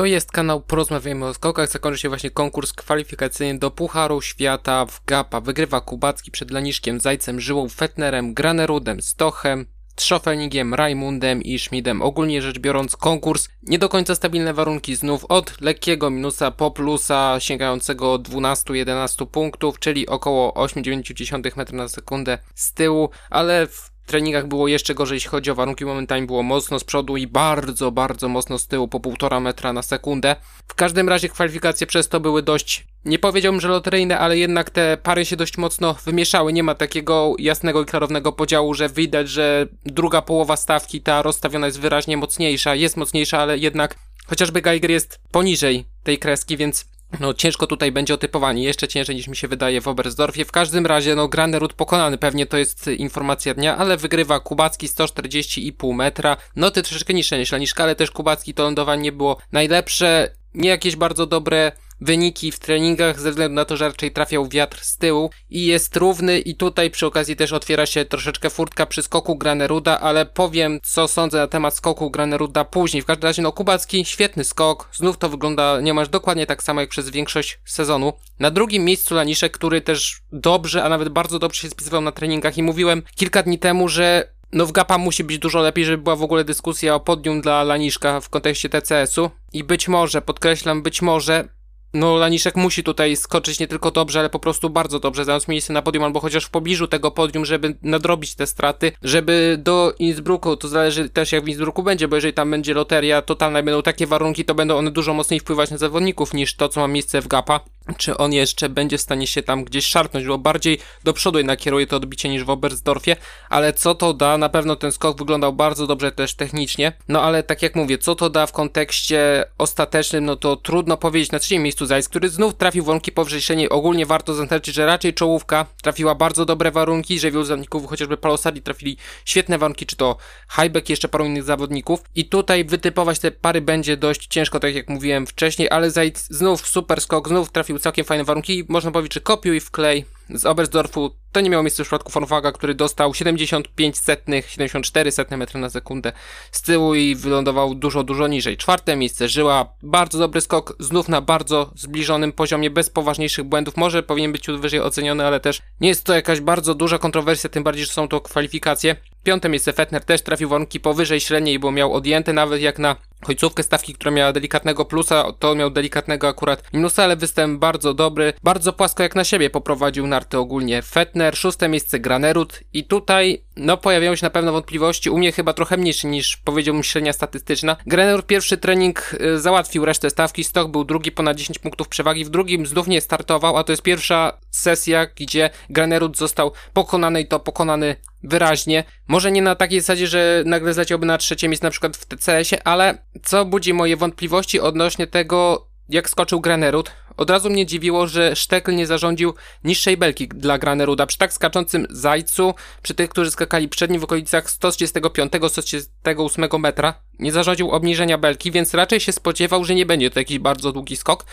To jest kanał Porozmawiajmy o skokach. Zakończy się właśnie konkurs kwalifikacyjny do Pucharu Świata w Gapa. Wygrywa Kubacki przed Laniszkiem, Zajcem, Żyłą, Fetnerem, Granerudem, Stochem, Trzofenigiem, Rajmundem i Schmidem. Ogólnie rzecz biorąc konkurs nie do końca stabilne warunki znów od lekkiego minusa po plusa sięgającego 12-11 punktów, czyli około 8,9 metra na sekundę z tyłu, ale w treningach było jeszcze gorzej, jeśli chodzi o warunki. Momentami było mocno z przodu i bardzo, bardzo mocno z tyłu, po półtora metra na sekundę. W każdym razie kwalifikacje przez to były dość, nie powiedziałbym, że loteryjne, ale jednak te pary się dość mocno wymieszały. Nie ma takiego jasnego i klarownego podziału, że widać, że druga połowa stawki, ta rozstawiona jest wyraźnie mocniejsza. Jest mocniejsza, ale jednak chociażby Geiger jest poniżej tej kreski, więc no ciężko tutaj będzie o typowanie, jeszcze ciężej niż mi się wydaje w Oberstdorfie. W każdym razie, no Granerud pokonany, pewnie to jest informacja dnia, ale wygrywa Kubacki 140,5 metra. Noty troszeczkę niższe niż Laniszka, ale też Kubacki to lądowanie nie było najlepsze, nie jakieś bardzo dobre wyniki w treningach ze względu na to, że raczej trafiał wiatr z tyłu i jest równy i tutaj przy okazji też otwiera się troszeczkę furtka przy skoku Graneruda, ale powiem co sądzę na temat skoku Graneruda później. W każdym razie no Kubacki świetny skok, znów to wygląda niemalże dokładnie tak samo jak przez większość sezonu. Na drugim miejscu Laniszek, który też dobrze, a nawet bardzo dobrze się spisywał na treningach i mówiłem kilka dni temu, że no w GAPA musi być dużo lepiej, żeby była w ogóle dyskusja o podium dla Laniszka w kontekście TCS-u i być może, podkreślam, być może no, Laniszek musi tutaj skoczyć nie tylko dobrze, ale po prostu bardzo dobrze, zająć miejsce na podium, albo chociaż w pobliżu tego podium, żeby nadrobić te straty, żeby do Innsbrucku, to zależy też jak w Innsbrucku będzie, bo jeżeli tam będzie loteria totalna, będą takie warunki, to będą one dużo mocniej wpływać na zawodników niż to, co ma miejsce w Gapa. Czy on jeszcze będzie w stanie się tam gdzieś szarpnąć, bo bardziej do przodu jednak kieruje to odbicie niż w Oberstdorfie, ale co to da? Na pewno ten skok wyglądał bardzo dobrze też technicznie, no ale tak jak mówię, co to da w kontekście ostatecznym, no to trudno powiedzieć. Na trzecim miejscu Zajc, który znów trafił warunki powyżej. Ogólnie warto zaznaczyć, że raczej czołówka trafiła bardzo dobre warunki, że wielu zawodników, chociażby Palosadi trafili świetne warunki, czy to Highback, jeszcze paru innych zawodników. I tutaj wytypować te pary będzie dość ciężko, tak jak mówiłem wcześniej, ale Zajc znów super skok, znów trafił całkiem fajne warunki. Można powiedzieć, że kopiuj wklej z Oberstdorfu to nie miało miejsca w przypadku Fornwaga, który dostał 75 setnych, 74 setne metry na sekundę z tyłu i wylądował dużo, dużo niżej. Czwarte miejsce Żyła, bardzo dobry skok, znów na bardzo zbliżonym poziomie, bez poważniejszych błędów. Może powinien być wyżej oceniony, ale też nie jest to jakaś bardzo duża kontrowersja, tym bardziej, że są to kwalifikacje. Piąte miejsce Fetner też trafił warunki powyżej średniej, bo miał odjęte nawet jak na końcówkę stawki, która miała delikatnego plusa, to miał delikatnego akurat minusa, ale występ bardzo dobry, bardzo płasko jak na siebie poprowadził narty ogólnie. Fetner, szóste miejsce Granerud. I tutaj no pojawiają się na pewno wątpliwości, u mnie chyba trochę mniejsze niż powiedziałbym średnia statystyczna. Granerud pierwszy trening y, załatwił resztę stawki, Stok był drugi ponad 10 punktów przewagi, w drugim znów nie startował, a to jest pierwsza sesja, gdzie Granerud został pokonany i to pokonany wyraźnie. Może nie na takiej zasadzie, że nagle zleciałby na trzecie miejsce na przykład w TCS-ie, ale co budzi moje wątpliwości odnośnie tego, jak skoczył Granerud. Od razu mnie dziwiło, że Sztekl nie zarządził niższej belki dla Graneruda. Przy tak skaczącym Zajcu, przy tych, którzy skakali przed nim w okolicach 135-138 metra, nie zarządził obniżenia belki, więc raczej się spodziewał, że nie będzie to jakiś bardzo długi skok.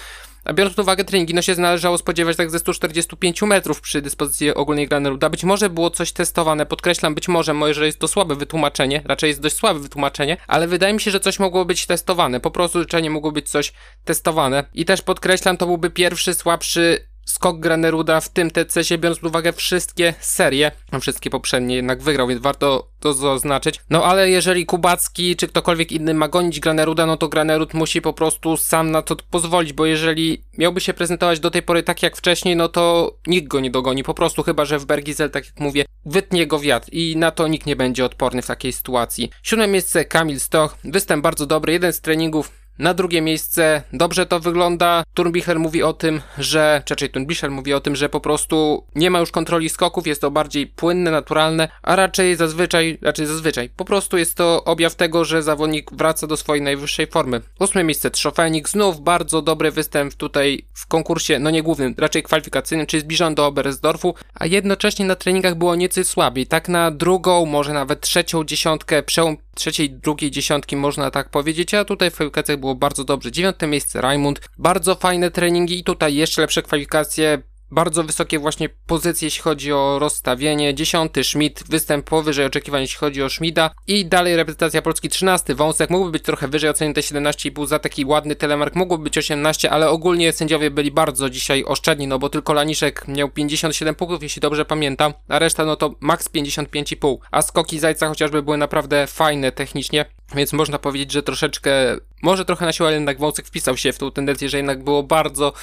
A biorąc pod uwagę treningi, no się należało spodziewać tak ze 145 metrów przy dyspozycji ogólnej Graneruda. Być może było coś testowane, podkreślam, być może, może jest to słabe wytłumaczenie, raczej jest dość słabe wytłumaczenie, ale wydaje mi się, że coś mogło być testowane, po prostu życzenie mogło być coś testowane. I też podkreślam, to byłby pierwszy słabszy skok Graneruda w tym TCS-ie, biorąc pod uwagę wszystkie serie, wszystkie poprzednie jednak wygrał, więc warto to zaznaczyć. No ale jeżeli Kubacki czy ktokolwiek inny ma gonić Graneruda, no to Granerud musi po prostu sam na to pozwolić, bo jeżeli miałby się prezentować do tej pory tak jak wcześniej, no to nikt go nie dogoni, po prostu chyba, że w Bergizel, tak jak mówię, wytnie go wiatr i na to nikt nie będzie odporny w takiej sytuacji. Siódme miejsce Kamil Stoch, występ bardzo dobry, jeden z treningów na drugie miejsce dobrze to wygląda. Turnbichel mówi o tym, że, raczej Turnbichel mówi o tym, że po prostu nie ma już kontroli skoków, jest to bardziej płynne, naturalne, a raczej zazwyczaj, raczej zazwyczaj, po prostu jest to objaw tego, że zawodnik wraca do swojej najwyższej formy. Ósme miejsce Trzofenik, znów bardzo dobry występ tutaj w konkursie, no nie głównym, raczej kwalifikacyjnym, czyli zbliżony do Oberstdorfu, a jednocześnie na treningach było nieco słabiej. Tak na drugą, może nawet trzecią dziesiątkę, przełom trzeciej, drugiej dziesiątki można tak powiedzieć, a tutaj w kwalifikacjach było bardzo dobrze. Dziewiąte miejsce Raimund, bardzo fajne treningi i tutaj jeszcze lepsze kwalifikacje bardzo wysokie właśnie pozycje, jeśli chodzi o rozstawienie. Dziesiąty Schmidt, występ powyżej oczekiwań, jeśli chodzi o Schmida. I dalej reprezentacja Polski 13. Wąsek mógłby być trochę wyżej oceniony 17,5 za taki ładny telemark, mógłby być 18, ale ogólnie sędziowie byli bardzo dzisiaj oszczędni, no bo tylko Laniszek miał 57 punktów, jeśli dobrze pamiętam, a reszta no to maks 55,5. A skoki Zajca chociażby były naprawdę fajne technicznie. Więc można powiedzieć, że troszeczkę, może trochę na siłę, ale jednak Wąsek wpisał się w tą tendencję, że jednak było bardzo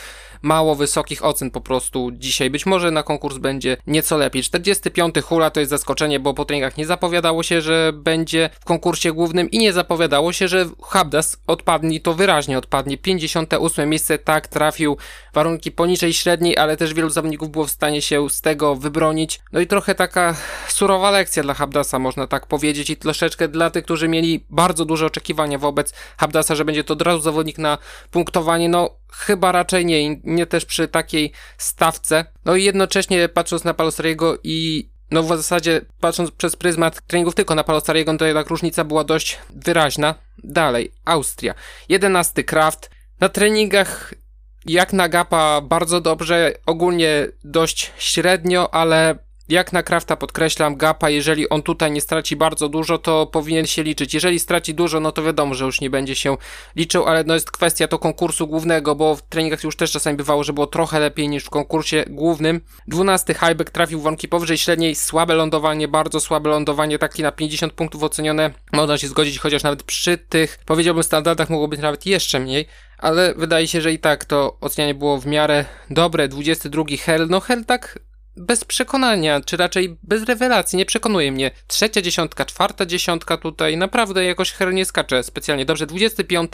mało wysokich ocen po prostu dzisiaj. Być może na konkurs będzie nieco lepiej. 45. hula to jest zaskoczenie, bo po treningach nie zapowiadało się, że będzie w konkursie głównym i nie zapowiadało się, że Habdas odpadnie, to wyraźnie odpadnie. 58. miejsce tak trafił warunki poniżej średniej, ale też wielu zawodników było w stanie się z tego wybronić. No i trochę taka surowa lekcja dla Habdasa, można tak powiedzieć, i troszeczkę dla tych, którzy mieli bardzo duże oczekiwania wobec Habdasa, że będzie to od razu zawodnik na punktowanie. No, chyba raczej nie, nie też przy takiej stawce. No i jednocześnie patrząc na Palosariego i no w zasadzie patrząc przez pryzmat treningów tylko na Palosariego, no to jednak różnica była dość wyraźna. Dalej, Austria. 11 Kraft. Na treningach jak na Gapa bardzo dobrze, ogólnie dość średnio, ale jak na Krafta podkreślam, Gapa, jeżeli on tutaj nie straci bardzo dużo, to powinien się liczyć. Jeżeli straci dużo, no to wiadomo, że już nie będzie się liczył, ale no jest kwestia to konkursu głównego, bo w treningach już też czasami bywało, że było trochę lepiej niż w konkursie głównym. 12 highback trafił w warunki powyżej średniej, słabe lądowanie, bardzo słabe lądowanie, taki na 50 punktów ocenione. Można się zgodzić, chociaż nawet przy tych, powiedziałbym, standardach mogło być nawet jeszcze mniej ale wydaje się, że i tak to ocenianie było w miarę dobre. 22 Hell, no Hell tak bez przekonania, czy raczej bez rewelacji, nie przekonuje mnie. Trzecia dziesiątka, czwarta dziesiątka tutaj, naprawdę jakoś her nie skacze specjalnie dobrze. 25.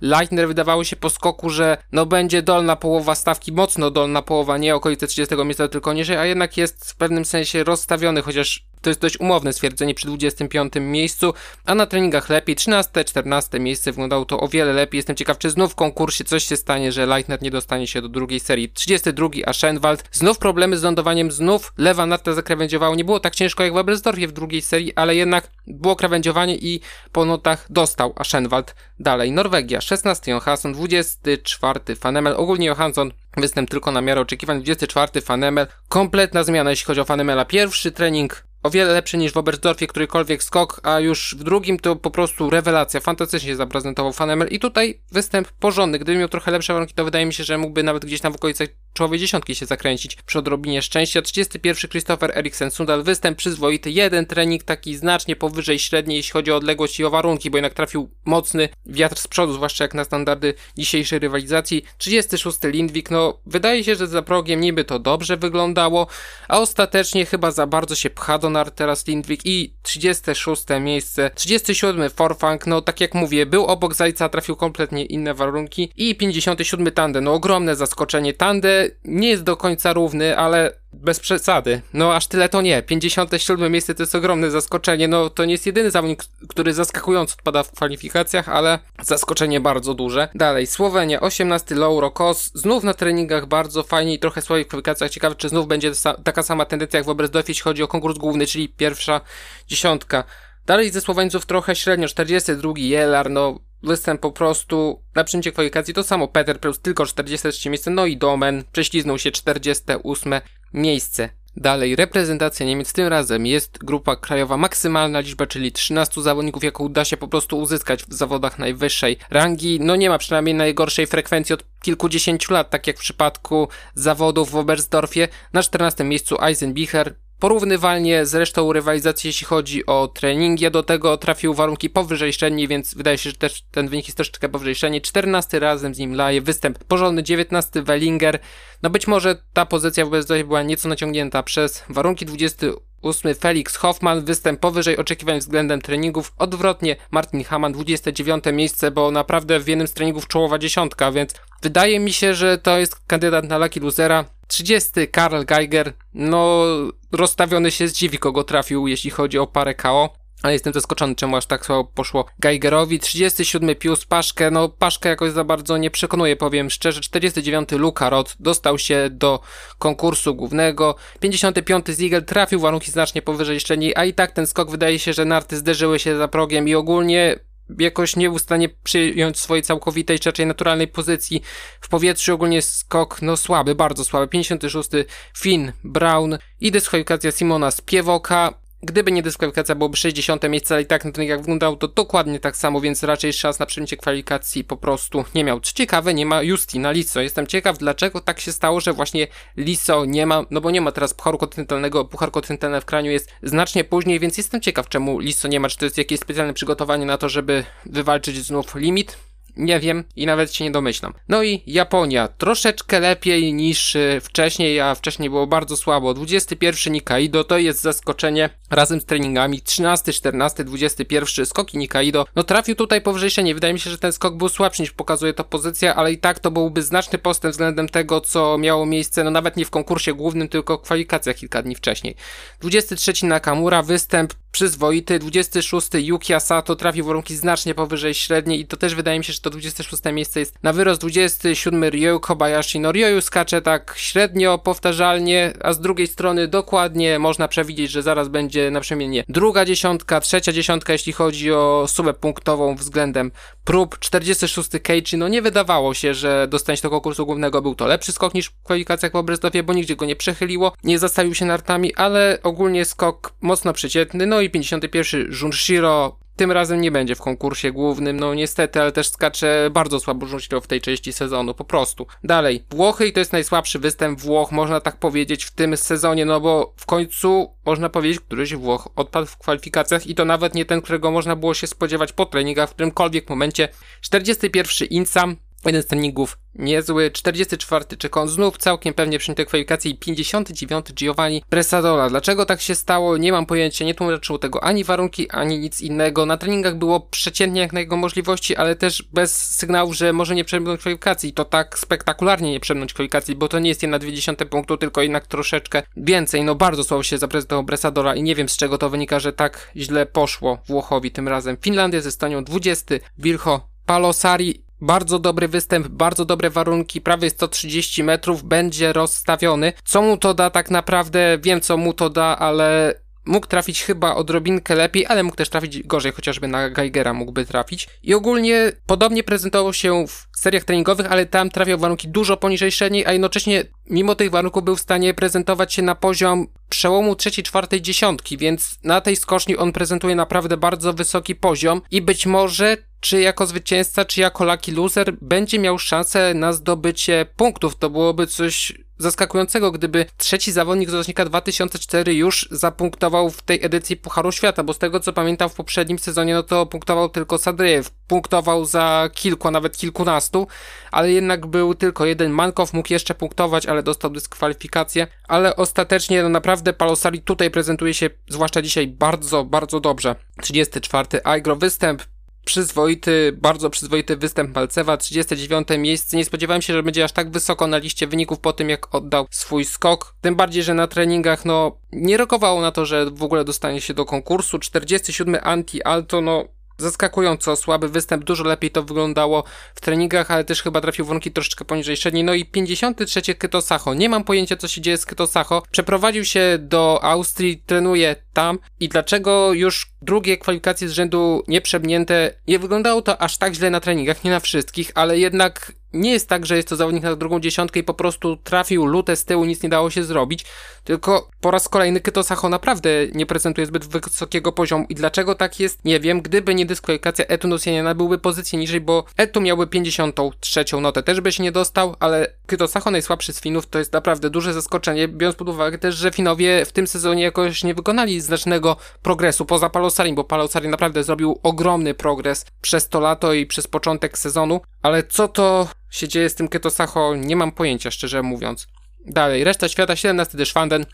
Leitner wydawało się po skoku, że no będzie dolna połowa stawki, mocno dolna połowa, nie okolice 30 miejsca, tylko niżej, a jednak jest w pewnym sensie rozstawiony, chociaż to jest dość umowne stwierdzenie przy 25 miejscu, a na treningach lepiej. 13, 14 miejsce wyglądało to o wiele lepiej. Jestem ciekaw, czy znów w konkursie coś się stanie, że Leitner nie dostanie się do drugiej serii. 32, a Schenwald. Znów problemy z lądowaniem, znów lewa narta zakrawędziowała. Nie było tak ciężko jak w Ebersdorfie w drugiej serii, ale jednak było krawędziowanie i po notach dostał Aschenwald. Dalej Norwegia, 16 Johansson, 24 Fanemel. Ogólnie Johansson występ tylko na miarę oczekiwań. 24 Fanemel. Kompletna zmiana jeśli chodzi o Fanemela. Pierwszy trening o wiele lepszy niż w Oberstdorfie którykolwiek skok, a już w drugim to po prostu rewelacja, fantastycznie zaprezentował Fanemel i tutaj występ porządny, gdyby miał trochę lepsze warunki, to wydaje mi się, że mógłby nawet gdzieś tam w okolicach czołowej dziesiątki się zakręcić przy odrobinie szczęścia. 31 Christopher Eriksen Sundal, występ przyzwoity, jeden trening taki znacznie powyżej średniej, jeśli chodzi o odległość i o warunki, bo jednak trafił mocny wiatr z przodu, zwłaszcza jak na standardy dzisiejszej rywalizacji. 36 Lindwik, no wydaje się, że za progiem niby to dobrze wyglądało, a ostatecznie chyba za bardzo się pcha do nar teraz Lindwik i 36 miejsce. 37 Forfang, no tak jak mówię, był obok Zajca, trafił kompletnie inne warunki i 57 Tande, no ogromne zaskoczenie. Tande nie jest do końca równy, ale bez przesady. No aż tyle to nie. 57 miejsce to jest ogromne zaskoczenie. No to nie jest jedyny zawodnik, który zaskakująco odpada w kwalifikacjach, ale zaskoczenie bardzo duże. Dalej, Słowenia, 18 Lauro Kos. Znów na treningach bardzo fajnie i trochę słabych kwalifikacjach. Ciekawe, czy znów będzie taka sama tendencja jak w Oberstdorfie, jeśli chodzi o konkurs główny, czyli pierwsza dziesiątka. Dalej ze Słoweńców trochę średnio, 42 Jelar, no występ po prostu na przyjęcie kwalifikacji to samo Peter plus tylko 43 miejsce, no i Domen prześliznął się 48 miejsce. Dalej, reprezentacja Niemiec tym razem jest grupa krajowa maksymalna liczba, czyli 13 zawodników, jaką uda się po prostu uzyskać w zawodach najwyższej rangi. No nie ma przynajmniej najgorszej frekwencji od kilkudziesięciu lat, tak jak w przypadku zawodów w Oberstdorfie. Na 14 miejscu Eisenbicher, porównywalnie z resztą rywalizacji, jeśli chodzi o treningi. Do tego trafił warunki powyżej średniej, więc wydaje się, że też ten wynik jest troszeczkę powyżej średniej. 14 razem z nim Laje, występ porządny, 19 Wellinger. No być może ta pozycja w obecności była nieco naciągnięta przez warunki 28 Felix Hoffman, występ powyżej oczekiwań względem treningów. Odwrotnie Martin Hamann, 29 miejsce, bo naprawdę w jednym z treningów czołowa dziesiątka, więc wydaje mi się, że to jest kandydat na Lucky Losera. 30 Karl Geiger, no rozstawiony się zdziwi, kogo trafił, jeśli chodzi o parę KO. Ale jestem zaskoczony, czemu aż tak słabo poszło Geigerowi. 37 Pius Paszkę, no Paszkę jakoś za bardzo nie przekonuje, powiem szczerze. 49 Luka Rod dostał się do konkursu głównego. 55 Ziegel trafił warunki znacznie powyżej średniej, a i tak ten skok wydaje się, że narty zderzyły się za progiem i ogólnie jakoś nie był w stanie przyjąć swojej całkowitej, czy raczej naturalnej pozycji w powietrzu. Ogólnie skok, no słaby, bardzo słaby. 56. Finn Brown i dyskwalifikacja Simona Spiewoka. Gdyby nie dyskwalifikacja, byłoby 60 miejsce, ale i tak na treningach wyglądało to dokładnie tak samo, więc raczej szans na przyjęcie kwalifikacji po prostu nie miał. Co ciekawe, nie ma Justina Liso. Jestem ciekaw, dlaczego tak się stało, że właśnie Liso nie ma, no bo nie ma teraz Pucharu Kontynentalnego, Puchar Kontynentalny w kraju jest znacznie później, więc jestem ciekaw, czemu Liso nie ma, czy to jest jakieś specjalne przygotowanie na to, żeby wywalczyć znów limit. Nie wiem i nawet się nie domyślam. No i Japonia. Troszeczkę lepiej niż y, wcześniej, a wcześniej było bardzo słabo. 21 Nikaido to jest zaskoczenie razem z treningami. 13, 14, 21 skoki Nikaido. No trafił tutaj powyżej średniej. Wydaje mi się, że ten skok był słabszy niż pokazuje to pozycja, ale i tak to byłby znaczny postęp względem tego, co miało miejsce, no nawet nie w konkursie głównym, tylko w kwalifikacjach kilka dni wcześniej. 23 Nakamura, występ przyzwoity. 26 Yuki Asato trafił w warunki znacznie powyżej średniej i to też wydaje mi się, że to 26 miejsce jest na wyrost. 27 Ryo Kobayashi. No Ryo skacze tak średnio, powtarzalnie, a z drugiej strony dokładnie można przewidzieć, że zaraz będzie na przemianie druga dziesiątka, trzecia dziesiątka, jeśli chodzi o sumę punktową względem prób. 46 Keiichi, no nie wydawało się, że dostanie do konkursu głównego. Był to lepszy skok niż w kwalifikacjach po Brestowie, bo nigdzie go nie przechyliło, nie zastawił się nartami, ale ogólnie skok mocno przeciętny. No i 51 Junshiro tym razem nie będzie w konkursie głównym, no niestety, ale też skacze bardzo słabo Junshiro w tej części sezonu, po prostu. Dalej, Włochy i to jest najsłabszy występ Włoch, można tak powiedzieć, w tym sezonie, no bo w końcu można powiedzieć, któryś Włoch odpadł w kwalifikacjach i to nawet nie ten, którego można było się spodziewać po treningach w którymkolwiek momencie. 41 Insam, Jeden z treningów niezły, 44 Czekon znów całkiem pewnie przyjęty kwalifikacji i 59 Giovanni Bresadola. Dlaczego tak się stało? Nie mam pojęcia, nie tłumaczyło tego ani warunki, ani nic innego. Na treningach było przeciętnie jak na jego możliwości, ale też bez sygnału, że może nie przemknąć kwalifikacji. To tak spektakularnie nie przemknąć kwalifikacji, bo to nie jest jedna dwie dziesiąte punktu, tylko jednak troszeczkę więcej. No bardzo słabo się zaprezentował Bresadola i nie wiem z czego to wynika, że tak źle poszło Włochowi tym razem. Finlandia ze Estonią 20, Wilho Palosari bardzo dobry występ, bardzo dobre warunki, prawie 130 metrów, będzie rozstawiony. Co mu to da tak naprawdę? Wiem co mu to da, ale mógł trafić chyba odrobinkę lepiej, ale mógł też trafić gorzej, chociażby na Geigera mógłby trafić. I ogólnie podobnie prezentował się w seriach treningowych, ale tam trafiał warunki dużo poniżej średniej, a jednocześnie mimo tych warunków był w stanie prezentować się na poziom przełomu trzeciej, czwartej dziesiątki, więc na tej skoczni on prezentuje naprawdę bardzo wysoki poziom i być może czy jako zwycięzca, czy jako lucky loser będzie miał szansę na zdobycie punktów. To byłoby coś zaskakującego, gdyby trzeci zawodnik z rocznika 2004 już zapunktował w tej edycji Pucharu Świata, bo z tego co pamiętam w poprzednim sezonie, no to punktował tylko Sadrejew. Punktował za kilku, a nawet kilkunastu, ale jednak był tylko jeden. Mankow mógł jeszcze punktować, ale dostał dyskwalifikację. Ale ostatecznie, no naprawdę Palosari tutaj prezentuje się, zwłaszcza dzisiaj, bardzo, bardzo dobrze. 34. Aigro występ przyzwoity, bardzo przyzwoity występ Malcewa, 39 miejsce. Nie spodziewałem się, że będzie aż tak wysoko na liście wyników po tym, jak oddał swój skok. Tym bardziej, że na treningach, no, nie rokowało na to, że w ogóle dostanie się do konkursu. 47 anti-alto, no, zaskakująco słaby występ, dużo lepiej to wyglądało w treningach, ale też chyba trafił warunki troszeczkę poniżej średniej. No i 53 Kyto Sacho. Nie mam pojęcia, co się dzieje z Kyto Sacho. Przeprowadził się do Austrii, trenuje tam i dlaczego już drugie kwalifikacje z rzędu nieprzebnięte. Nie wyglądało to aż tak źle na treningach, nie na wszystkich, ale jednak nie jest tak, że jest to zawodnik na drugą dziesiątkę i po prostu trafił lutę z tyłu, nic nie dało się zrobić, tylko po raz kolejny Kyto Sacho naprawdę nie prezentuje zbyt wysokiego poziomu i dlaczego tak jest, nie wiem. Gdyby nie dyskwalifikacja Etu Nosianiana, byłby pozycję niżej, bo Etu miałby 53 notę, też by się nie dostał, ale Kyto Sacho najsłabszy z Finów to jest naprawdę duże zaskoczenie, biorąc pod uwagę też, że Finowie w tym sezonie jakoś nie wykonali znacznego progresu, poza Palosarim, bo Palosari naprawdę zrobił ogromny progres przez to lato i przez początek sezonu, ale co to się dzieje z tym Ketosacho, nie mam pojęcia, szczerze mówiąc. Dalej, reszta świata, 17 Deszwanden.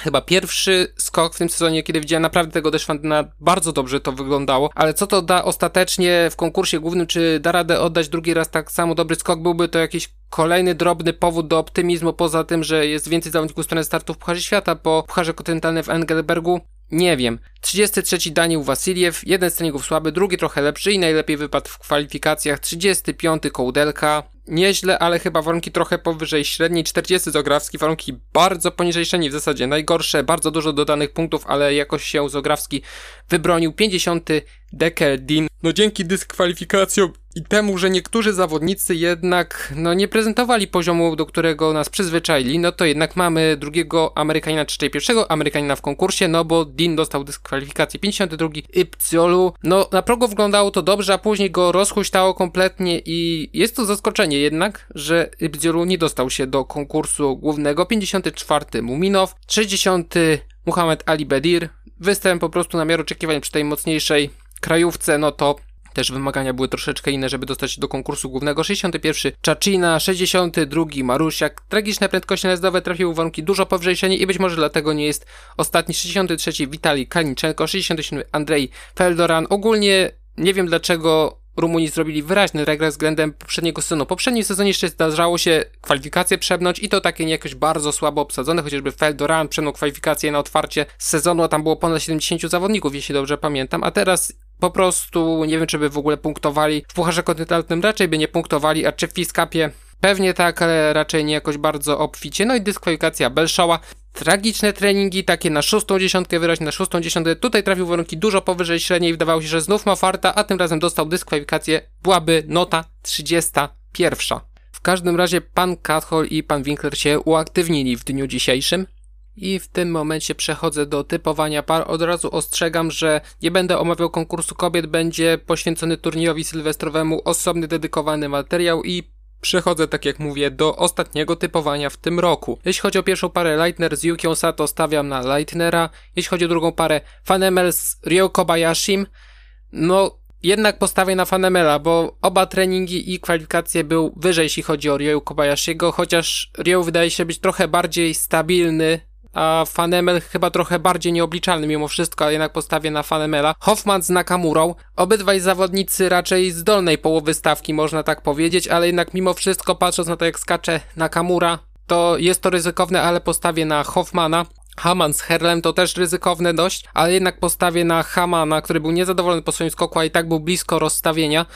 Chyba pierwszy skok w tym sezonie, kiedy widziałem naprawdę tego Deszwandena, bardzo dobrze to wyglądało, ale co to da ostatecznie w konkursie głównym, czy da radę oddać drugi raz tak samo dobry skok, byłby to jakiś kolejny drobny powód do optymizmu, poza tym, że jest więcej zawodników strony startu w Pucharze Świata, po Pucharze Kontynentalnym w Engelbergu nie wiem. 33 Daniel Wasiliew, jeden z treningów słaby, drugi trochę lepszy i najlepiej wypadł w kwalifikacjach. 35 Kołdelka, nieźle, ale chyba warunki trochę powyżej średniej. 40 Zograwski, warunki bardzo poniżej średniej, w zasadzie najgorsze, bardzo dużo dodanych punktów, ale jakoś się Zograwski wybronił. 50 Decker, Dean. No dzięki dyskwalifikacjom i temu, że niektórzy zawodnicy jednak no, nie prezentowali poziomu, do którego nas przyzwyczaili, no to jednak mamy drugiego Amerykanina, czy pierwszego Amerykanina w konkursie, no bo Dean dostał dyskwalifikację 52, Ipciolu, no na progu wyglądało to dobrze, a później go rozhuśtało kompletnie i jest to zaskoczenie jednak, że Ipciolu nie dostał się do konkursu głównego, 54 Muminow, 60 Muhammad Ali Bedir, występ po prostu na miarę oczekiwań przy tej mocniejszej krajówce, no to też wymagania były troszeczkę inne, żeby dostać się do konkursu głównego. 61 Czacina, 62 Marusiak. Tragiczne prędkości najazdowe trafiły w warunki dużo powyżej i być może dlatego nie jest ostatni. 63 Witali Kalniczenko, 67 Andrzej Feldoran. Ogólnie nie wiem dlaczego Rumuni zrobili wyraźny regres względem poprzedniego sezonu. W poprzednim sezonie jeszcze zdarzało się kwalifikacje przebnąć i to takie jakoś bardzo słabo obsadzone, chociażby Feldoran przebrnął kwalifikacje na otwarcie sezonu, a tam było ponad 70 zawodników, jeśli dobrze pamiętam, a teraz po prostu nie wiem, czy by w ogóle punktowali. W Pucharze Kontynentalnym raczej by nie punktowali, a czy w Fiskapie Pewnie tak, ale raczej nie jakoś bardzo obficie. No i dyskwalifikacja Belszoła. Tragiczne treningi, takie na szóstą dziesiątkę, wyraźnie na szóstą dziesiątkę. Tutaj trafił warunki dużo powyżej średniej i wydawało się, że znów ma farta, a tym razem dostał dyskwalifikację. Byłaby nota 31. W każdym razie pan Kathol i pan Winkler się uaktywnili w dniu dzisiejszym. I w tym momencie przechodzę do typowania par. Od razu ostrzegam, że nie będę omawiał konkursu kobiet, będzie poświęcony turniejowi sylwestrowemu osobny dedykowany materiał i Przechodzę, tak jak mówię, do ostatniego typowania w tym roku. Jeśli chodzi o pierwszą parę Leitner z Yukią Sato, stawiam na Leitnera. Jeśli chodzi o drugą parę Fanemel z Ryo Kobayashim, no jednak postawię na Fanemela, bo oba treningi i kwalifikacje był wyżej, jeśli chodzi o Ryo Kobayashiego, chociaż Ryo wydaje się być trochę bardziej stabilny a Fanemel chyba trochę bardziej nieobliczalny mimo wszystko, ale jednak postawię na Fanemela. Hoffman z Nakamurą. Obydwaj zawodnicy raczej z dolnej połowy stawki, można tak powiedzieć, ale jednak mimo wszystko, patrząc na to jak skacze Nakamura, to jest to ryzykowne, ale postawię na Hoffmana. Haman z Herlem to też ryzykowne dość, ale jednak postawię na Hamana, który był niezadowolony po swoim skoku, a i tak był blisko rozstawienia.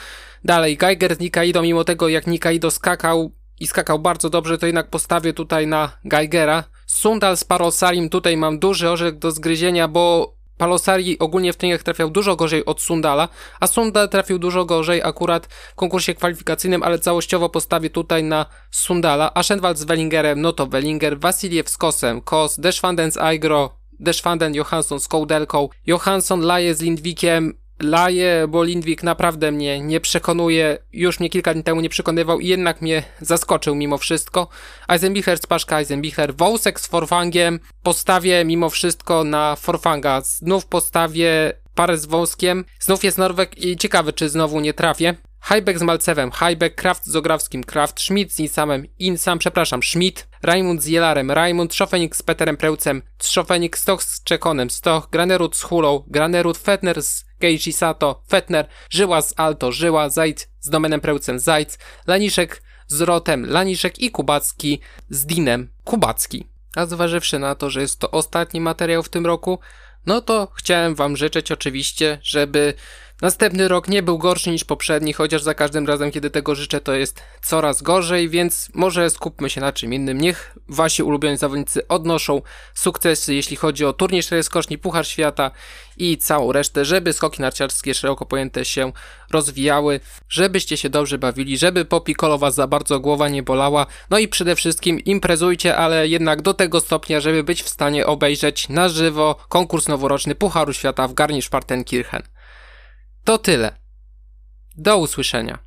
Dalej, Geiger z Nikaido, mimo tego jak Nikaido skakał i skakał bardzo dobrze, to jednak postawię tutaj na Geigera. Sundal z Parosarim, tutaj mam duży orzech do zgryzienia, bo Palosari ogólnie w treningach trafiał dużo gorzej od Sundala, a Sundal trafił dużo gorzej akurat w konkursie kwalifikacyjnym, ale całościowo postawię tutaj na Sundala. Aschenwald z Wellingerem, no to Wellinger, Wasiliew z Kosem, Kos, Deschwanden z Aigro, Deschwanden, Johansson z Kołdelką, Johansson Laje z Lindwikiem, laję, bo Lindwik naprawdę mnie nie przekonuje. Już mnie kilka dni temu nie przekonywał i jednak mnie zaskoczył mimo wszystko. Eisenbichler z Paszka, Eisenbichler, Wołsek z Forfangiem. Postawię mimo wszystko na Forfanga. Znów postawię parę z Wąskiem. Znów jest Norweg i ciekawy, czy znowu nie trafię. Highback z Malcewem, Highback, Kraft z Ograwskim, Kraft, Schmidt z Insamem, Insam, przepraszam, Schmidt, Raimund z Jelarem, Raimund, Trzofenik z Peterem Prełcem, Trzofenik, Stoch z Czekonem, Stoch, Granerud z Hulą, Granerud, Fetner z Keiji Sato, Fetner, Żyła z Alto, Żyła, Zajc z Domenem Prełcem, Zajc, Laniszek z Rotem, Laniszek i Kubacki z Dinem, Kubacki. A zważywszy na to, że jest to ostatni materiał w tym roku, no to chciałem wam życzyć oczywiście, żeby Następny rok nie był gorszy niż poprzedni, chociaż za każdym razem, kiedy tego życzę, to jest coraz gorzej, więc może skupmy się na czym innym. Niech wasi ulubieni zawodnicy odnoszą sukcesy, jeśli chodzi o turniej skoczni, Puchar Świata i całą resztę, żeby skoki narciarskie szeroko pojęte się rozwijały, żebyście się dobrze bawili, żeby po Piccolo was za bardzo głowa nie bolała, no i przede wszystkim imprezujcie, ale jednak do tego stopnia, żeby być w stanie obejrzeć na żywo konkurs noworoczny Pucharu Świata w Garnisch-Partenkirchen. To tyle. Do usłyszenia.